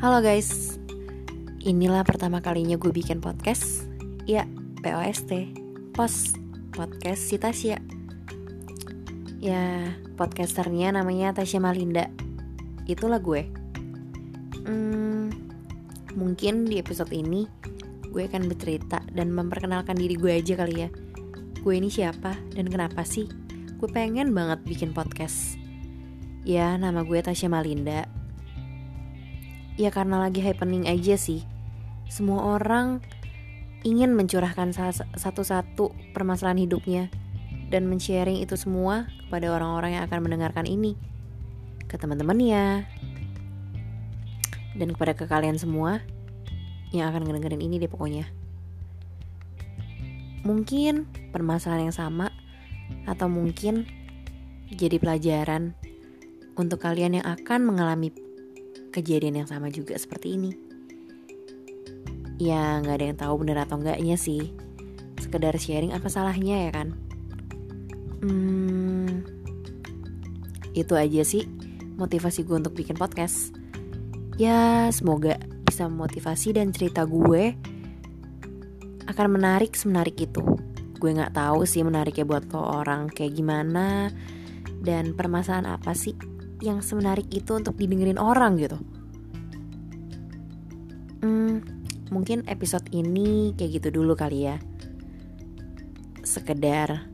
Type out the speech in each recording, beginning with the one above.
Halo guys, inilah pertama kalinya gue bikin podcast. Ya, POST, Post Podcast si Tasya. Ya, podcasternya namanya Tasya Malinda. Itulah gue. Hmm, Mungkin di episode ini gue akan bercerita dan memperkenalkan diri gue aja kali ya. Gue ini siapa dan kenapa sih gue pengen banget bikin podcast? Ya, nama gue Tasya Malinda Ya karena lagi happening aja sih. Semua orang ingin mencurahkan satu-satu permasalahan hidupnya Dan men-sharing itu semua kepada orang-orang yang akan mendengarkan ini Ke teman-temannya Dan kepada ke kalian semua Yang akan ngedengerin ini deh pokoknya. Mungkin permasalahan yang sama Atau mungkin jadi pelajaran untuk kalian yang akan mengalami kejadian yang sama juga seperti ini. Ya nggak ada yang tahu bener atau enggaknya sih. Sekedar sharing apa salahnya ya kan? Hmm, itu aja sih motivasi gue untuk bikin podcast. Ya semoga bisa memotivasi dan cerita gue akan menarik semenarik itu. Gue nggak tahu sih menariknya buat lo orang kayak gimana dan permasalahan apa sih yang semenarik itu untuk didengerin orang gitu. Hmm, mungkin episode ini kayak gitu dulu kali ya. Sekedar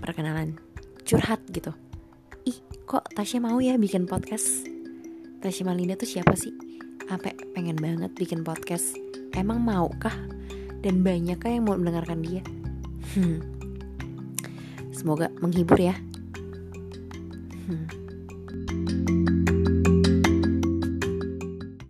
perkenalan curhat gitu. Ih, kok Tasya mau ya bikin podcast? Tasya Malinda tuh siapa sih? Apa pengen banget bikin podcast? Emang mau kah? Dan banyakkah yang mau mendengarkan dia? Hmm. Semoga menghibur ya. Mm-hmm.